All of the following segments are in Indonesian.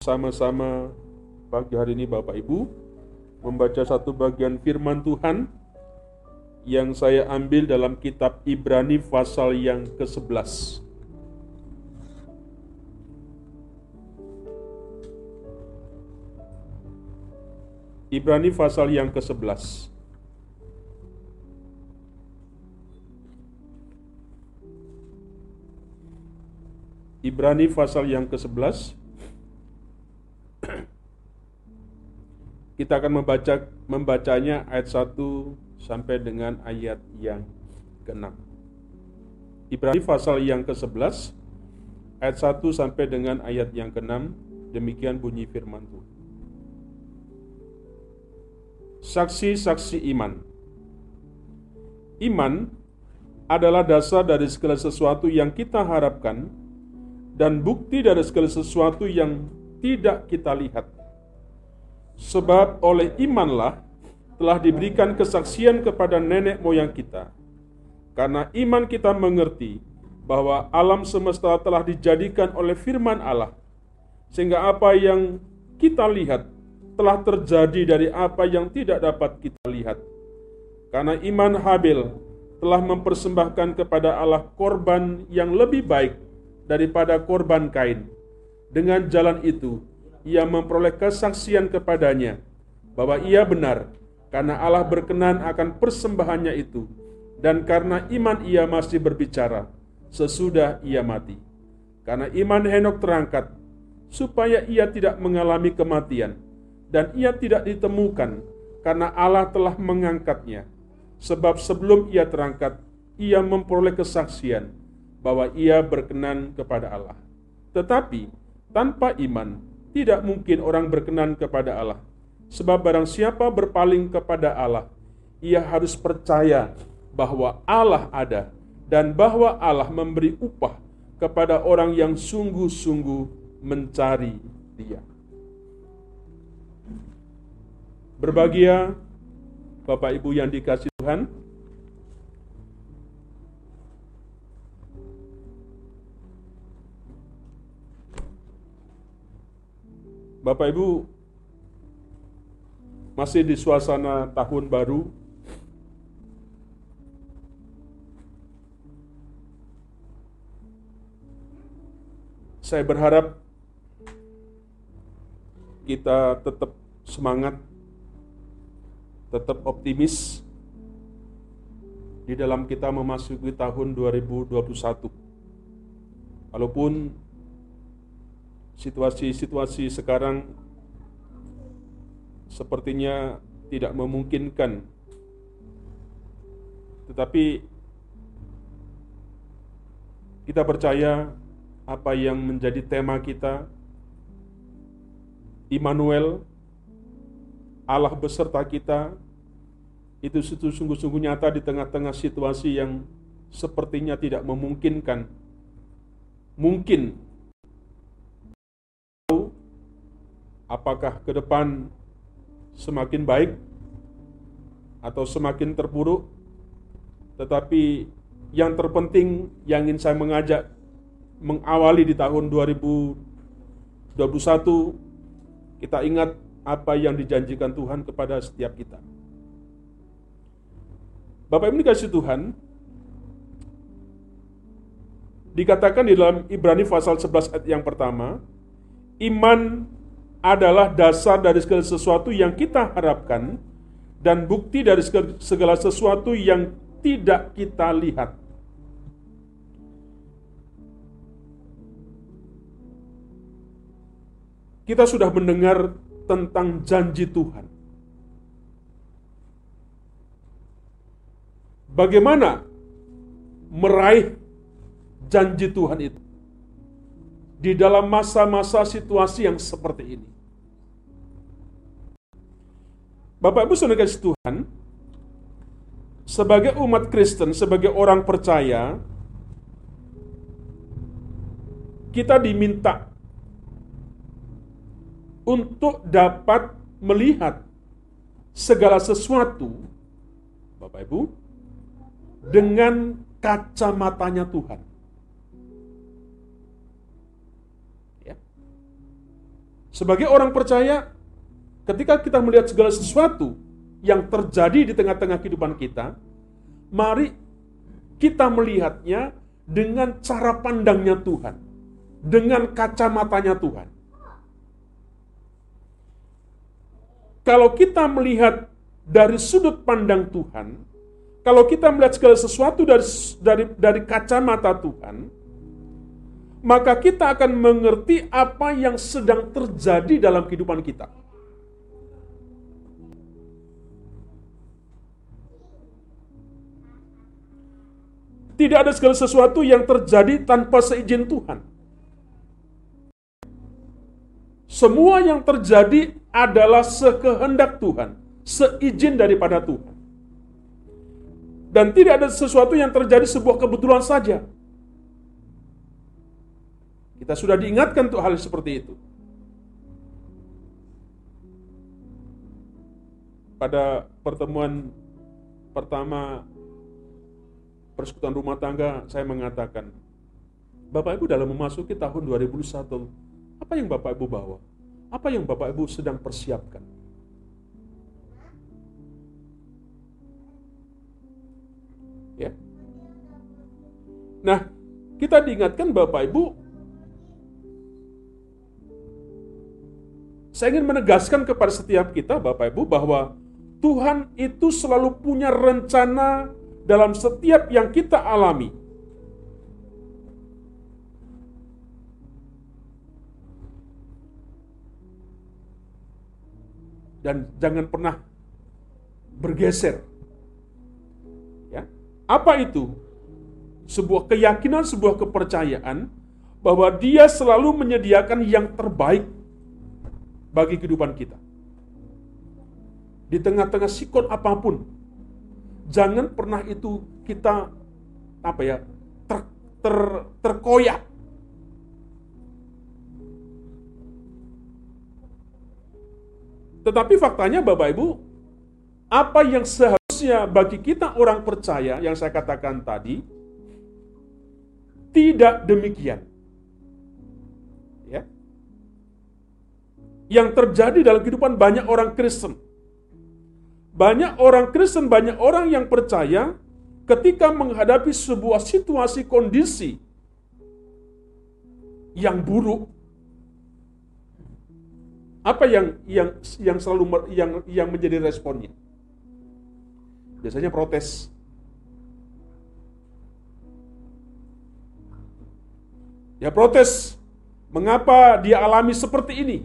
sama-sama pagi hari ini Bapak Ibu membaca satu bagian firman Tuhan yang saya ambil dalam kitab Ibrani pasal yang ke-11. Ibrani pasal yang ke-11. Ibrani pasal yang ke-11 Kita akan membaca membacanya ayat 1 sampai dengan ayat yang ke-6. Ibrani pasal yang ke-11 ayat 1 sampai dengan ayat yang ke-6 demikian bunyi firman Tuhan. Saksi-saksi iman. Iman adalah dasar dari segala sesuatu yang kita harapkan dan bukti dari segala sesuatu yang tidak kita lihat. Sebab oleh imanlah telah diberikan kesaksian kepada nenek moyang kita. Karena iman kita mengerti bahwa alam semesta telah dijadikan oleh firman Allah, sehingga apa yang kita lihat telah terjadi dari apa yang tidak dapat kita lihat. Karena iman Habil telah mempersembahkan kepada Allah korban yang lebih baik daripada korban Kain. Dengan jalan itu, ia memperoleh kesaksian kepadanya bahwa ia benar karena Allah berkenan akan persembahannya itu dan karena iman ia masih berbicara sesudah ia mati. Karena iman Henok terangkat supaya ia tidak mengalami kematian dan ia tidak ditemukan karena Allah telah mengangkatnya. Sebab sebelum ia terangkat, ia memperoleh kesaksian bahwa ia berkenan kepada Allah. Tetapi tanpa iman tidak mungkin orang berkenan kepada Allah. Sebab barang siapa berpaling kepada Allah, ia harus percaya bahwa Allah ada dan bahwa Allah memberi upah kepada orang yang sungguh-sungguh mencari Dia. Berbahagia Bapak Ibu yang dikasih Tuhan, Bapak Ibu masih di suasana tahun baru. Saya berharap kita tetap semangat, tetap optimis di dalam kita memasuki tahun 2021. Walaupun situasi-situasi sekarang sepertinya tidak memungkinkan. Tetapi kita percaya apa yang menjadi tema kita Immanuel Allah beserta kita itu sungguh-sungguh nyata di tengah-tengah situasi yang sepertinya tidak memungkinkan. Mungkin apakah ke depan semakin baik atau semakin terpuruk, tetapi yang terpenting yang ingin saya mengajak mengawali di tahun 2021 kita ingat apa yang dijanjikan Tuhan kepada setiap kita. Bapak Ibu dikasih Tuhan, dikatakan di dalam Ibrani pasal 11 ayat yang pertama, iman adalah dasar dari segala sesuatu yang kita harapkan dan bukti dari segala sesuatu yang tidak kita lihat. Kita sudah mendengar tentang janji Tuhan. Bagaimana meraih janji Tuhan itu? Di dalam masa-masa situasi yang seperti ini. Bapak Ibu Saudara Tuhan, sebagai umat Kristen, sebagai orang percaya, kita diminta untuk dapat melihat segala sesuatu, Bapak Ibu, dengan kacamatanya Tuhan. Sebagai orang percaya, ketika kita melihat segala sesuatu yang terjadi di tengah-tengah kehidupan kita, mari kita melihatnya dengan cara pandangnya Tuhan, dengan kacamatanya Tuhan. Kalau kita melihat dari sudut pandang Tuhan, kalau kita melihat segala sesuatu dari dari dari kacamata Tuhan, maka kita akan mengerti apa yang sedang terjadi dalam kehidupan kita. Tidak ada segala sesuatu yang terjadi tanpa seizin Tuhan. Semua yang terjadi adalah sekehendak Tuhan, seizin daripada Tuhan. Dan tidak ada sesuatu yang terjadi sebuah kebetulan saja. Kita sudah diingatkan untuk hal seperti itu. Pada pertemuan pertama persekutuan rumah tangga, saya mengatakan, Bapak Ibu dalam memasuki tahun 2001, apa yang Bapak Ibu bawa? Apa yang Bapak Ibu sedang persiapkan? Ya. Nah, kita diingatkan Bapak Ibu, saya ingin menegaskan kepada setiap kita Bapak Ibu bahwa Tuhan itu selalu punya rencana dalam setiap yang kita alami. Dan jangan pernah bergeser. Ya. Apa itu? Sebuah keyakinan, sebuah kepercayaan bahwa dia selalu menyediakan yang terbaik bagi kehidupan kita. Di tengah-tengah sikon apa pun, jangan pernah itu kita apa ya ter, ter, terkoyak Tetapi faktanya Bapak Ibu, apa yang seharusnya bagi kita orang percaya yang saya katakan tadi, tidak demikian. Yang terjadi dalam kehidupan banyak orang Kristen banyak orang Kristen, banyak orang yang percaya ketika menghadapi sebuah situasi kondisi yang buruk apa yang yang yang selalu yang yang menjadi responnya? Biasanya protes. Ya protes. Mengapa dia alami seperti ini?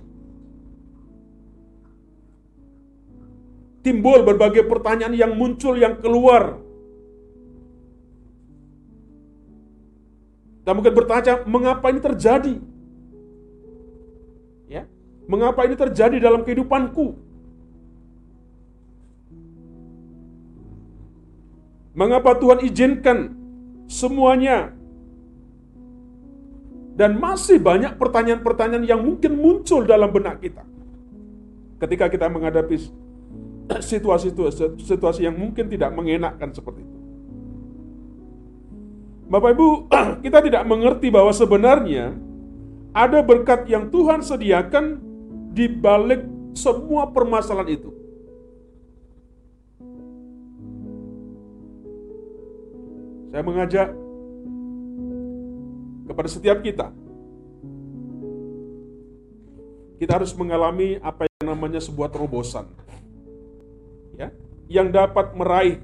Timbul berbagai pertanyaan yang muncul yang keluar. Dan mungkin bertanya, mengapa ini terjadi? Ya, mengapa ini terjadi dalam kehidupanku? Mengapa Tuhan izinkan semuanya? Dan masih banyak pertanyaan-pertanyaan yang mungkin muncul dalam benak kita. Ketika kita menghadapi situasi situasi yang mungkin tidak mengenakkan seperti itu. Bapak Ibu, kita tidak mengerti bahwa sebenarnya ada berkat yang Tuhan sediakan di balik semua permasalahan itu. Saya mengajak kepada setiap kita, kita harus mengalami apa yang namanya sebuah terobosan yang dapat meraih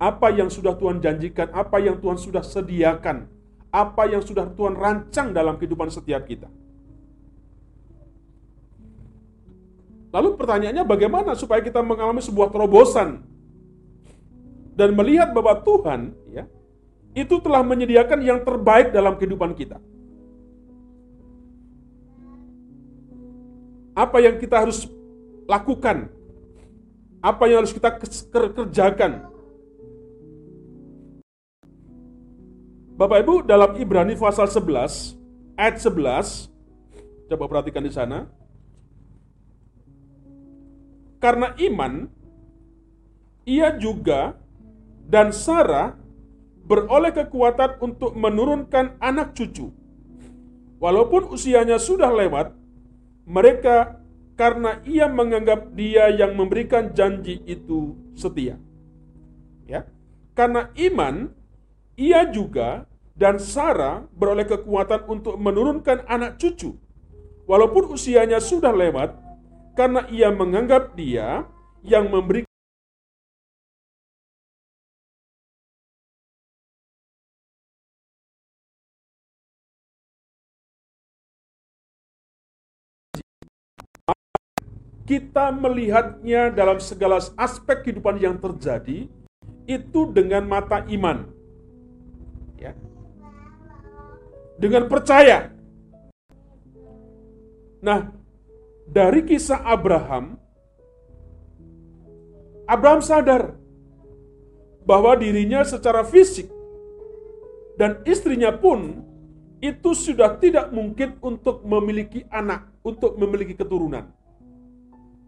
apa yang sudah Tuhan janjikan, apa yang Tuhan sudah sediakan, apa yang sudah Tuhan rancang dalam kehidupan setiap kita. Lalu pertanyaannya bagaimana supaya kita mengalami sebuah terobosan dan melihat bahwa Tuhan ya itu telah menyediakan yang terbaik dalam kehidupan kita. Apa yang kita harus lakukan? Apa yang harus kita kerjakan? Bapak Ibu, dalam Ibrani pasal 11 ayat 11 coba perhatikan di sana. Karena iman ia juga dan Sarah beroleh kekuatan untuk menurunkan anak cucu Walaupun usianya sudah lewat, mereka karena ia menganggap dia yang memberikan janji itu setia. Ya. Karena iman, ia juga dan Sarah beroleh kekuatan untuk menurunkan anak cucu. Walaupun usianya sudah lewat, karena ia menganggap dia yang memberikan kita melihatnya dalam segala aspek kehidupan yang terjadi itu dengan mata iman. Ya. Dengan percaya. Nah, dari kisah Abraham Abraham sadar bahwa dirinya secara fisik dan istrinya pun itu sudah tidak mungkin untuk memiliki anak, untuk memiliki keturunan.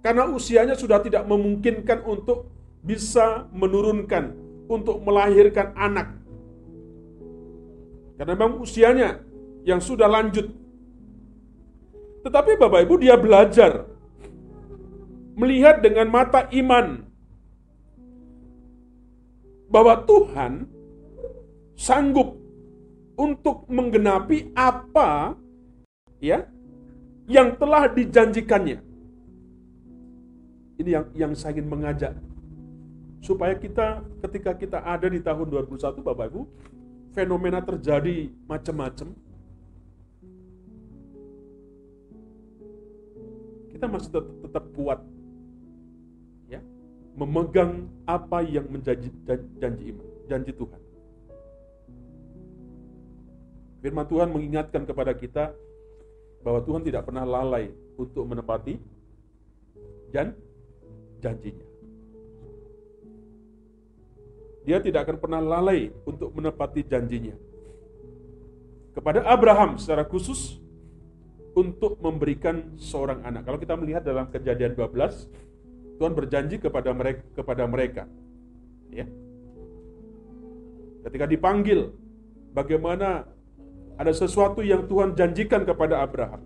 Karena usianya sudah tidak memungkinkan untuk bisa menurunkan, untuk melahirkan anak. Karena memang usianya yang sudah lanjut. Tetapi Bapak Ibu dia belajar melihat dengan mata iman bahwa Tuhan sanggup untuk menggenapi apa ya yang telah dijanjikannya. Ini yang yang saya ingin mengajak supaya kita ketika kita ada di tahun 2021 Bapak Ibu, fenomena terjadi macam-macam. Kita masih tetap, tetap kuat ya, memegang apa yang menjadi janji iman, janji Tuhan. Firman Tuhan mengingatkan kepada kita bahwa Tuhan tidak pernah lalai untuk menepati dan janjinya. Dia tidak akan pernah lalai untuk menepati janjinya. Kepada Abraham secara khusus untuk memberikan seorang anak. Kalau kita melihat dalam kejadian 12, Tuhan berjanji kepada mereka kepada mereka. Ya. Ketika dipanggil, bagaimana ada sesuatu yang Tuhan janjikan kepada Abraham.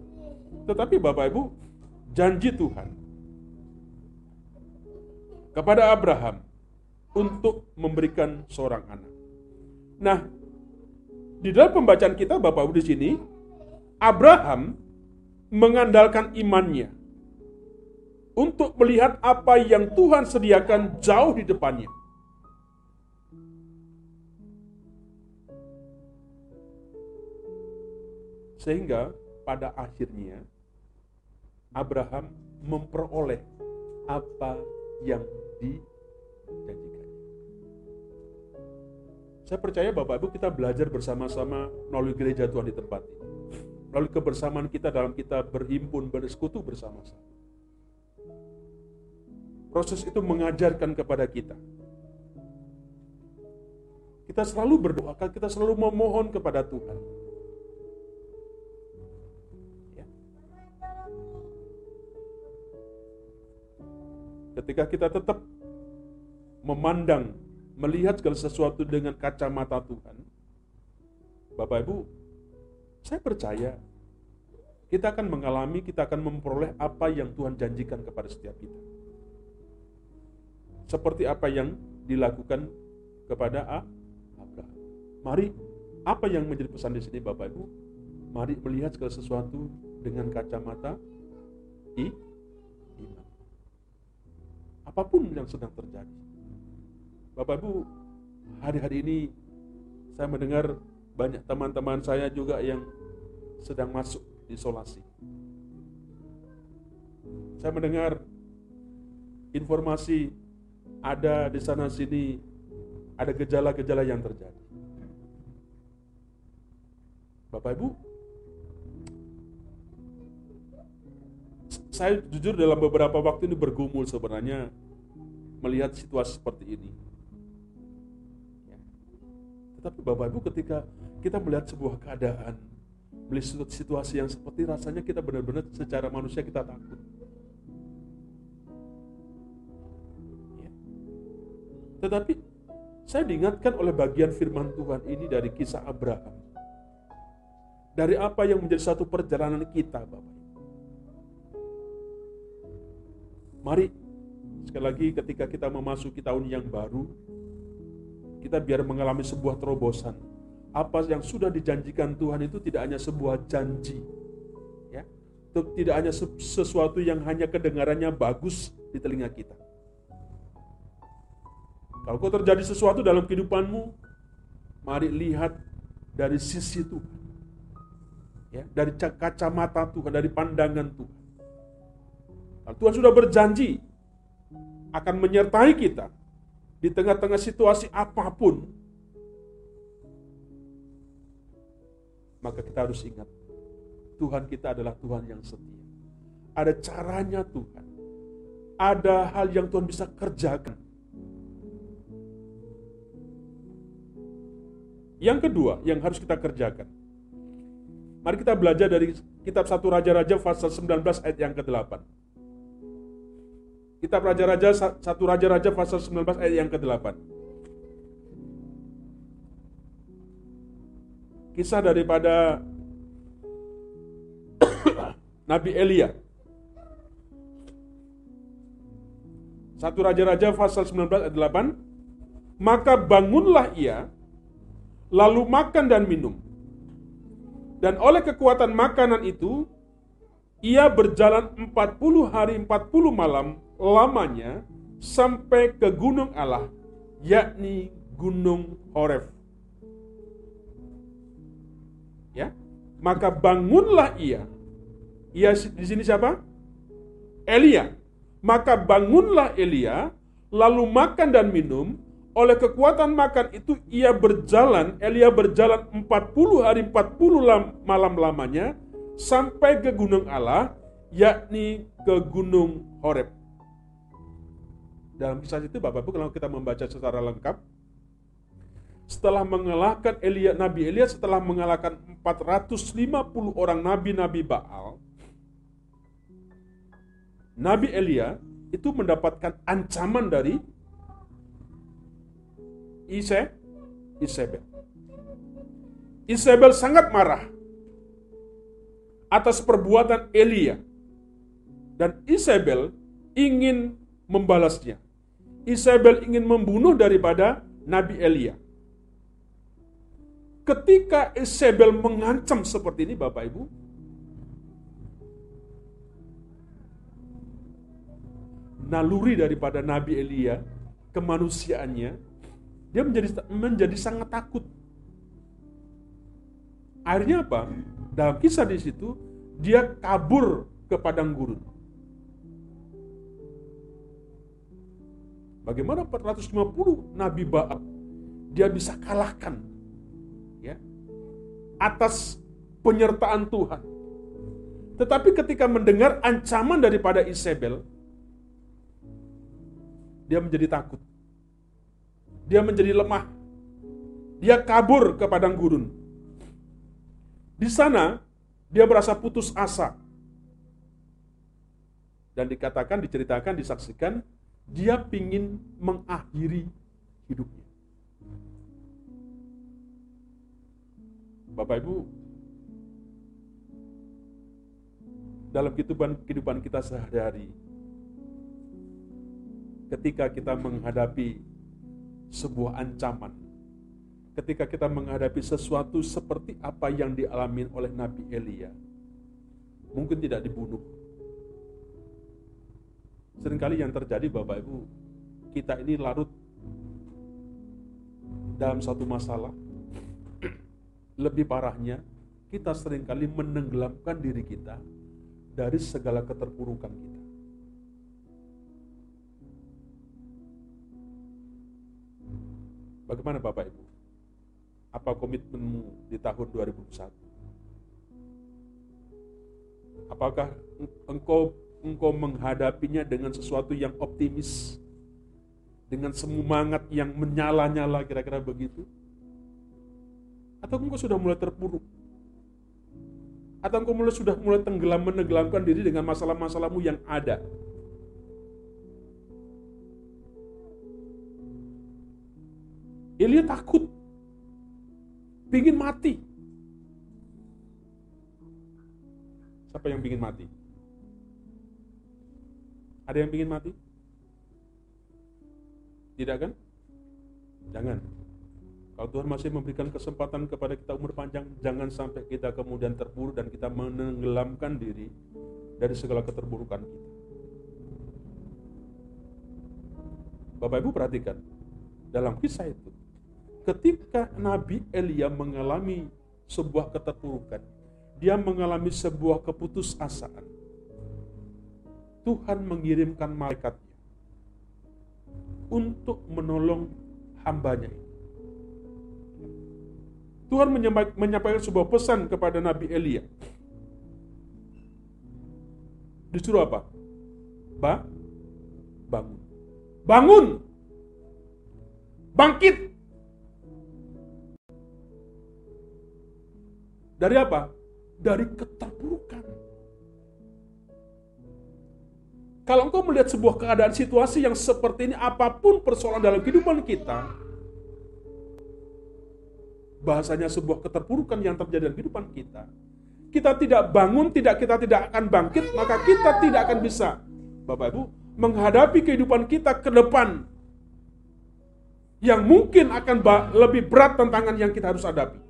Tetapi Bapak Ibu, janji Tuhan kepada Abraham untuk memberikan seorang anak. Nah, di dalam pembacaan kita Bapak Ibu di sini, Abraham mengandalkan imannya untuk melihat apa yang Tuhan sediakan jauh di depannya. Sehingga pada akhirnya Abraham memperoleh apa yang dijanjikannya. Saya percaya Bapak Ibu kita belajar bersama-sama melalui gereja Tuhan di tempat ini. Melalui kebersamaan kita dalam kita berhimpun, bersekutu bersama-sama. Proses itu mengajarkan kepada kita. Kita selalu berdoa, kita selalu memohon kepada Tuhan ketika kita tetap memandang, melihat segala sesuatu dengan kacamata Tuhan, Bapak Ibu, saya percaya kita akan mengalami, kita akan memperoleh apa yang Tuhan janjikan kepada setiap kita. Seperti apa yang dilakukan kepada Abraham. Mari, apa yang menjadi pesan di sini Bapak Ibu? Mari melihat segala sesuatu dengan kacamata i apa pun yang sedang terjadi. Bapak Ibu, hari-hari ini saya mendengar banyak teman-teman saya juga yang sedang masuk isolasi. Saya mendengar informasi ada di sana sini ada gejala-gejala yang terjadi. Bapak Ibu, saya jujur dalam beberapa waktu ini bergumul sebenarnya melihat situasi seperti ini. Ya. Tetapi Bapak Ibu ketika kita melihat sebuah keadaan, melihat situasi yang seperti rasanya kita benar-benar secara manusia kita takut. Ya. Tetapi saya diingatkan oleh bagian firman Tuhan ini dari kisah Abraham. dari apa yang menjadi satu perjalanan kita, Bapak. Mari sekali lagi ketika kita memasuki tahun yang baru, kita biar mengalami sebuah terobosan. Apa yang sudah dijanjikan Tuhan itu tidak hanya sebuah janji, ya, tidak hanya sesuatu yang hanya kedengarannya bagus di telinga kita. Kalau kau terjadi sesuatu dalam kehidupanmu, mari lihat dari sisi Tuhan. Ya, dari kacamata Tuhan, dari pandangan Tuhan. Tuhan sudah berjanji akan menyertai kita di tengah-tengah situasi apa pun. Maka kita harus ingat, Tuhan kita adalah Tuhan yang setia. Ada caranya Tuhan. Ada hal yang Tuhan bisa kerjakan. Yang kedua, yang harus kita kerjakan. Mari kita belajar dari kitab 1 Raja-Raja pasal 19 ayat yang ke-8. Kitab Raja-Raja, satu Raja-Raja pasal 19 ayat yang ke-8. Kisah daripada Nabi Elia. Satu Raja-Raja pasal 19 ayat 8. Maka bangunlah ia, lalu makan dan minum. Dan oleh kekuatan makanan itu, ia berjalan 40 hari 40 malam lamanya sampai ke gunung Allah, yakni Gunung Horeb. Ya, maka bangunlah ia. Ia di sini siapa? Elia. Maka bangunlah Elia, lalu makan dan minum. Oleh kekuatan makan itu ia berjalan, Elia berjalan 40 hari 40 malam lamanya sampai ke gunung Allah, yakni ke gunung Horeb. Dalam kisah itu Bapak Ibu kalau kita membaca secara lengkap, setelah mengalahkan Elia, Nabi Elia setelah mengalahkan 450 orang nabi-nabi Baal, Nabi Elia itu mendapatkan ancaman dari Ise, Isabel. Isabel sangat marah atas perbuatan Elia. Dan Isabel ingin membalasnya. Isabel ingin membunuh daripada Nabi Elia. Ketika Isabel mengancam seperti ini Bapak Ibu, naluri daripada Nabi Elia, kemanusiaannya, dia menjadi menjadi sangat takut. Akhirnya apa? Dalam kisah di situ, dia kabur ke padang gurun. Bagaimana 450 nabi Baal dia bisa kalahkan ya atas penyertaan Tuhan. Tetapi ketika mendengar ancaman daripada Isabel, dia menjadi takut. Dia menjadi lemah. Dia kabur ke padang gurun. Di sana dia merasa putus asa. Dan dikatakan, diceritakan, disaksikan dia ingin mengakhiri hidupnya. Bapak Ibu, dalam kehidupan kehidupan kita sehari-hari, ketika kita menghadapi sebuah ancaman, ketika kita menghadapi sesuatu seperti apa yang dialami oleh Nabi Elia, mungkin tidak dibunuh, Seringkali yang terjadi Bapak Ibu, kita ini larut dalam satu masalah. Lebih parahnya, kita sering kali menenggelamkan diri kita dari segala keterpurukan kita. Bagaimana Bapak Ibu? Apa komitmenmu di tahun 2021? Apakah engkau engkau menghadapinya dengan sesuatu yang optimis, dengan semangat yang menyala-nyala kira-kira begitu? Atau engkau sudah mulai terpuruk? Atau engkau mulai sudah mulai tenggelam menenggelamkan diri dengan masalah-masalahmu yang ada? Elia takut, ingin mati. Siapa yang ingin mati? Ada yang ingin mati? Tidak kan? Jangan. Kalau Tuhan masih memberikan kesempatan kepada kita umur panjang, jangan sampai kita kemudian terpuruk dan kita menenggelamkan diri dari segala keterburukan kita. Bapak Ibu perhatikan, dalam kisah itu, ketika Nabi Elia mengalami sebuah keterpurukan, dia mengalami sebuah keputusasaan. Tuhan mengirimkan malaikatnya untuk menolong hambanya ini. Tuhan menyampaikan sebuah pesan kepada Nabi Elia. Disuruh apa? Ba bangun. Bangun. Bangkit. Dari apa? Dari keterpurukan. Kalau engkau melihat sebuah keadaan situasi yang seperti ini, apa pun persoalan dalam kehidupan kita, bahasanya sebuah keterpurukan yang terjadi dalam kehidupan kita, kita tidak bangun, tidak kita tidak akan bangkit, maka kita tidak akan bisa, Bapak Ibu, menghadapi kehidupan kita ke depan yang mungkin akan lebih berat tantangan yang kita harus hadapi.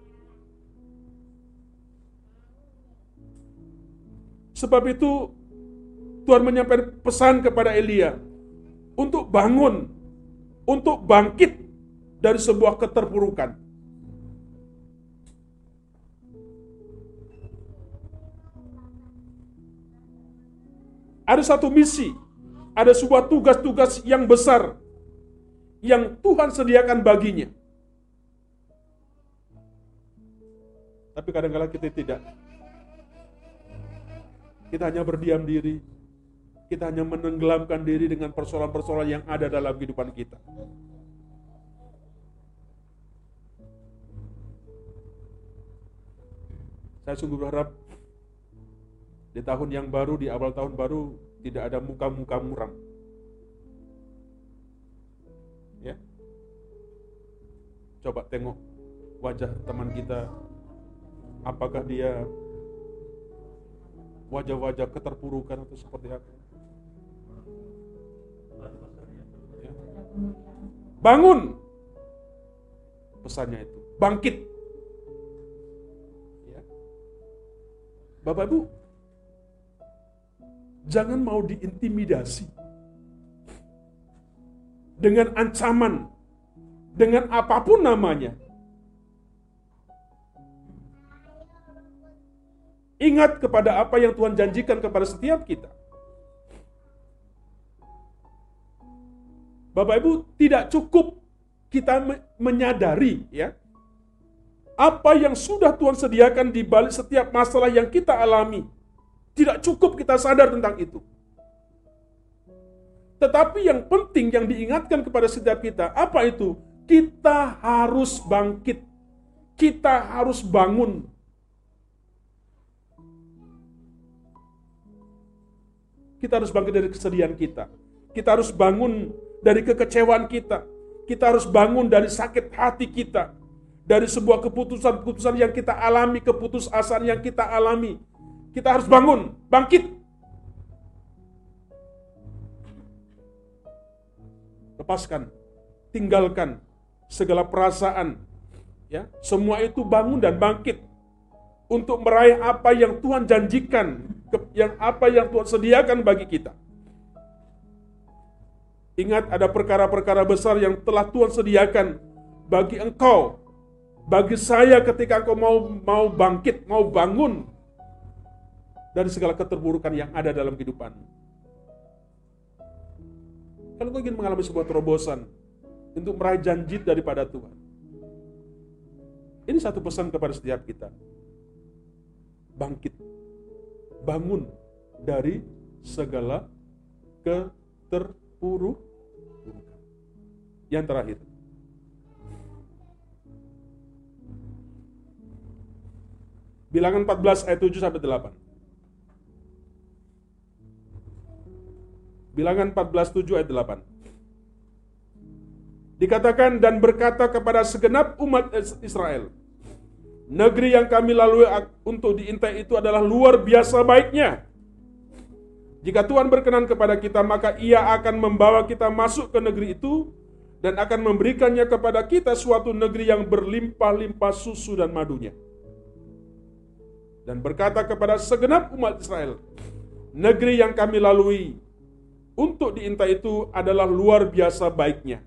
Sebab itu Tuhan menyampaikan pesan kepada Elia untuk bangun, untuk bangkit dari sebuah keterpurukan. Ada satu misi ada sebuah tugas-tugas yang besar yang Tuhan sediakan baginya. Tapi kadang-kadang kita tidak. Kita hanya berdiam diri. Kita hanya menenggelamkan diri dengan persoalan-persoalan yang ada dalam kehidupan kita. Saya sungguh berharap di tahun yang baru, di awal tahun baru, tidak ada muka-muka muram. Ya. Coba tengok wajah teman kita. Apakah dia wajah-wajah keterpurukan atau seperti apa? Bangun. Pesannya itu. Bangkit. Ya. Bapak Ibu, Jangan mau diintimidasi. Dengan ancaman. Dengan apa pun namanya. Ingat kepada apa yang Tuhan janjikan kepada setiap kita. Bapak Ibu, tidak cukup kita menyadari ya apa yang sudah Tuhan sediakan di balik setiap masalah yang kita alami. Tidak cukup kita sadar tentang itu. Tetapi yang penting yang diingatkan kepada setiap kita, apa itu? Kita harus bangkit. Kita harus bangun. Kita harus bangkit dari kesedihan kita. Kita harus bangun dari kekecewaan kita. Kita harus bangun dari sakit hati kita. Dari sebuah keputusan-keputusan yang kita alami, keputusasaan yang kita alami kita harus bangun, bangkit. Lepaskan, tinggalkan segala perasaan, ya, semua itu bangun dan bangkit untuk meraih apa yang Tuhan janjikan, yang apa yang Tuhan sediakan bagi kita. Ingat ada perkara-perkara besar yang telah Tuhan sediakan bagi engkau, bagi saya ketika engkau mau mau bangkit, mau bangun dari segala keterburukan yang ada dalam kehidupan. Kalau kau ingin mengalami sebuah terobosan untuk meraih janji daripada Tuhan. Ini satu pesan kepada setiap kita. Bangkit. Bangun dari segala keterpurukan. Yang terakhir. Bilangan 14 ayat 7 sampai 8. Bilangan 14, 7 ayat 8. Dikatakan dan berkata kepada segenap umat Israel, Negeri yang kami lalui untuk diintai itu adalah luar biasa baiknya. Jika Tuhan berkenan kepada kita, maka Ia akan membawa kita masuk ke negeri itu dan akan memberikannya kepada kita suatu negeri yang berlimpah-limpah susu dan madunya. Dan berkata kepada segenap umat Israel, negeri yang kami lalui untuk diintai itu adalah luar biasa baiknya.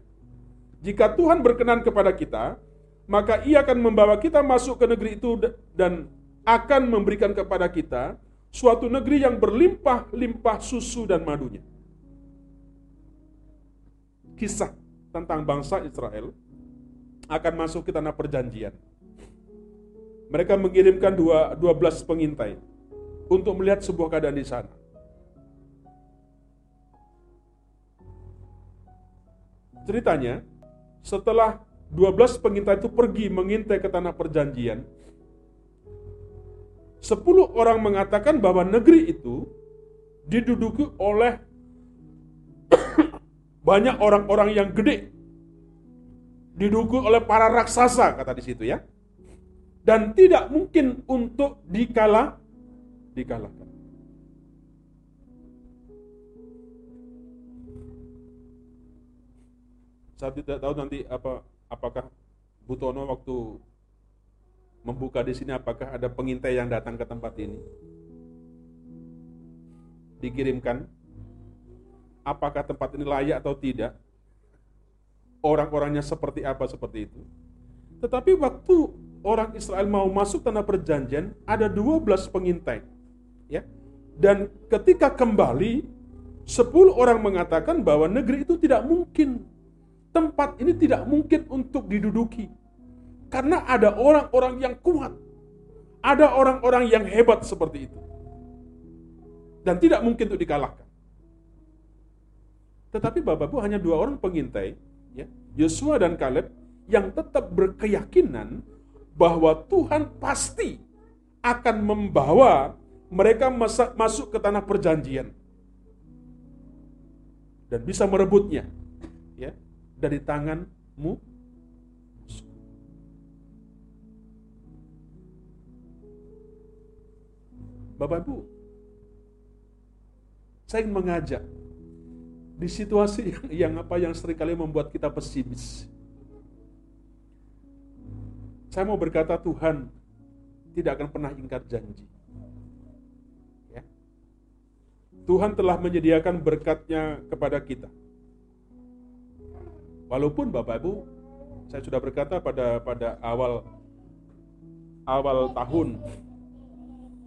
Jika Tuhan berkenan kepada kita, maka ia akan membawa kita masuk ke negeri itu dan akan memberikan kepada kita suatu negeri yang berlimpah-limpah susu dan madunya. Kisah tentang bangsa Israel akan masuk ke tanah perjanjian. Mereka mengirimkan dua, 12 pengintai untuk melihat sebuah keadaan di sana. Ceritanya, setelah 12 pengintai itu pergi mengintai ke tanah perjanjian. 10 orang mengatakan bahwa negeri itu diduduki oleh banyak orang-orang yang gede. Diduduki oleh para raksasa kata di situ ya. Dan tidak mungkin untuk dikalah dikalahkan. Saya tidak tahu nanti apa apakah Butono waktu membuka di sini apakah ada pengintai yang datang ke tempat ini? Dikirimkan? Apakah tempat ini layak atau tidak? Orang-orangnya seperti apa seperti itu? Tetapi waktu orang Israel mau masuk tanah perjanjian, ada 12 pengintai. Ya. Dan ketika kembali, 10 orang mengatakan bahwa negeri itu tidak mungkin tempat ini tidak mungkin untuk diduduki. Karena ada orang-orang yang kuat. Ada orang-orang yang hebat seperti itu. Dan tidak mungkin untuk dikalahkan. Tetapi Bapak Ibu hanya dua orang pengintai, ya, Yosua dan Kaleb, yang tetap berkeyakinan bahwa Tuhan pasti akan membawa mereka masuk ke tanah perjanjian dan bisa merebutnya dari tanganmu Bapak Ibu, saya ingin mengajak di situasi yang, yang apa yang sering kali membuat kita pesimis. Saya mau berkata Tuhan tidak akan pernah ingkar janji. Ya. Tuhan telah menyediakan berkatnya kepada kita. Walaupun Bapak Ibu, saya sudah berkata pada pada awal awal tahun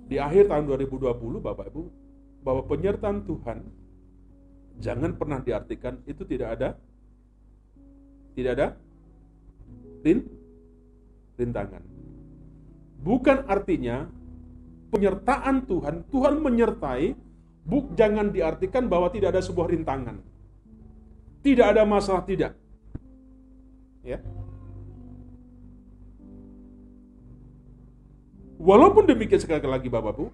di akhir tahun 2020 Bapak Ibu bahwa penyertaan Tuhan jangan pernah diartikan itu tidak ada tidak ada rin, rintangan. Bukan artinya penyertaan Tuhan, Tuhan menyertai, buk jangan diartikan bahwa tidak ada sebuah rintangan. Tidak ada masalah tidak. Ya. Walaupun demikian sekali lagi Bapak Bu,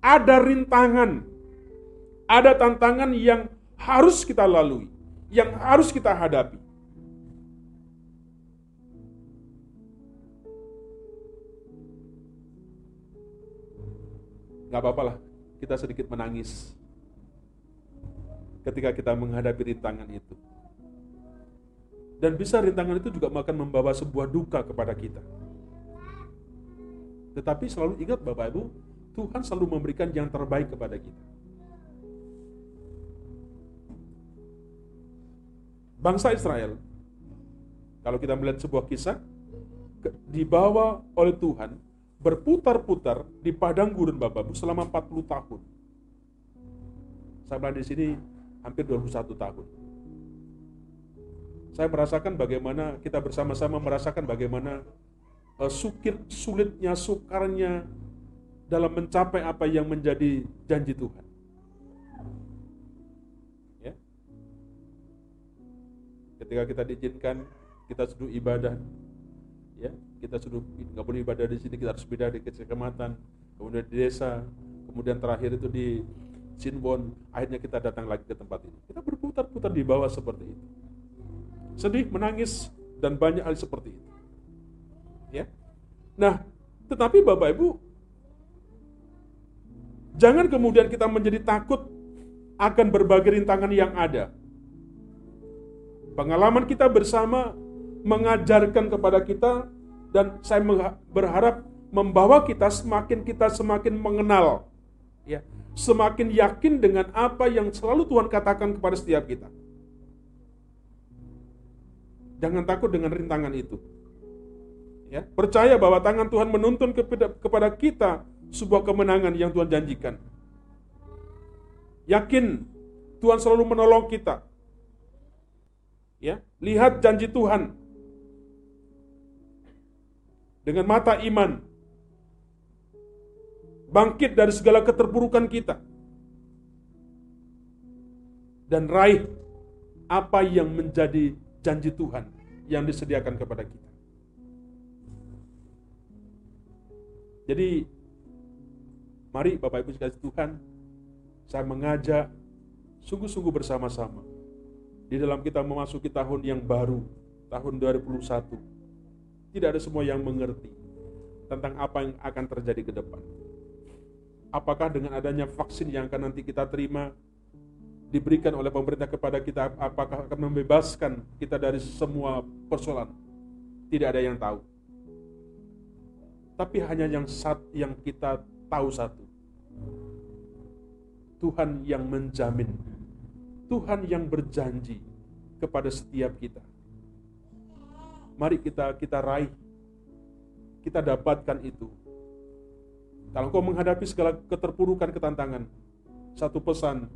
ada rintangan, ada tantangan yang harus kita lalui, yang harus kita hadapi. Gak apa-apa lah, kita sedikit menangis ketika kita menghadapi rintangan itu. Dan bisa rintangan itu juga akan membawa sebuah duka kepada kita. Tetapi selalu ingat Bapak Ibu, Tuhan selalu memberikan yang terbaik kepada kita. Bangsa Israel, kalau kita melihat sebuah kisah, dibawa oleh Tuhan berputar-putar di padang gurun Bapak Ibu selama 40 tahun. Saya berada di sini hampir 21 tahun saya merasakan bagaimana kita bersama-sama merasakan bagaimana sukir, sulitnya, sukarnya dalam mencapai apa yang menjadi janji Tuhan. Ya. Ketika kita diizinkan, kita sudah ibadah, ya, kita sudah nggak boleh ibadah di sini, kita harus beda di kecamatan, kemudian di desa, kemudian terakhir itu di Sinbon, akhirnya kita datang lagi ke tempat ini. Kita berputar-putar di bawah seperti itu sedih, menangis, dan banyak hal seperti itu. Ya. Nah, Tetapi Bapak Ibu, jangan kemudian kita menjadi takut akan berbagai rintangan yang ada. Pengalaman kita bersama mengajarkan kepada kita dan saya berharap membawa kita semakin kita semakin mengenal ya, semakin yakin dengan apa yang selalu Tuhan katakan kepada setiap kita. Jangan takut dengan rintangan itu. Ya, percaya bahwa tangan Tuhan menuntun kepada, kita sebuah kemenangan yang Tuhan janjikan. Yakin Tuhan selalu menolong kita. Ya, lihat janji Tuhan dengan mata iman. Bangkit dari segala keterpurukan kita. Dan raih apa yang menjadi janji Tuhan yang disediakan kepada kita. Jadi, mari Bapak Ibu sekalian Tuhan, saya mengajak sungguh-sungguh bersama-sama di dalam kita memasuki tahun yang baru, tahun 2021. Tidak ada semua yang mengerti tentang apa yang akan terjadi ke depan. Apakah dengan adanya vaksin yang akan nanti kita terima diberikan oleh pemerintah kepada kita, apakah akan membebaskan kita dari semua persoalan? Tidak ada yang tahu. Tapi hanya yang sat yang kita tahu satu. Tuhan yang menjamin. Tuhan yang berjanji kepada setiap kita. Mari kita kita raih. Kita dapatkan itu. Kalau kau menghadapi segala keterpurukan ketantangan, satu pesan,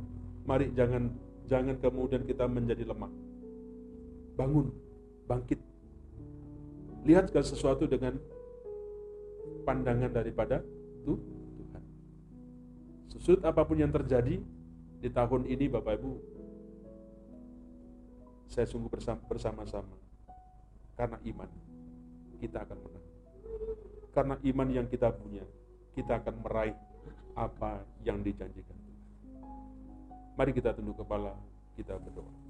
mari jangan jangan kemudian kita menjadi lemah. Bangun, bangkit. Lihat segala sesuatu dengan pandangan daripada Tuhan. Sesulit apa pun yang terjadi di tahun ini Bapak Ibu, saya sungguh bersama-sama. Karena iman, kita akan menang. Karena iman yang kita punya, kita akan meraih apa yang dijanjikan Mari kita tunduk kepala, kita berdoa.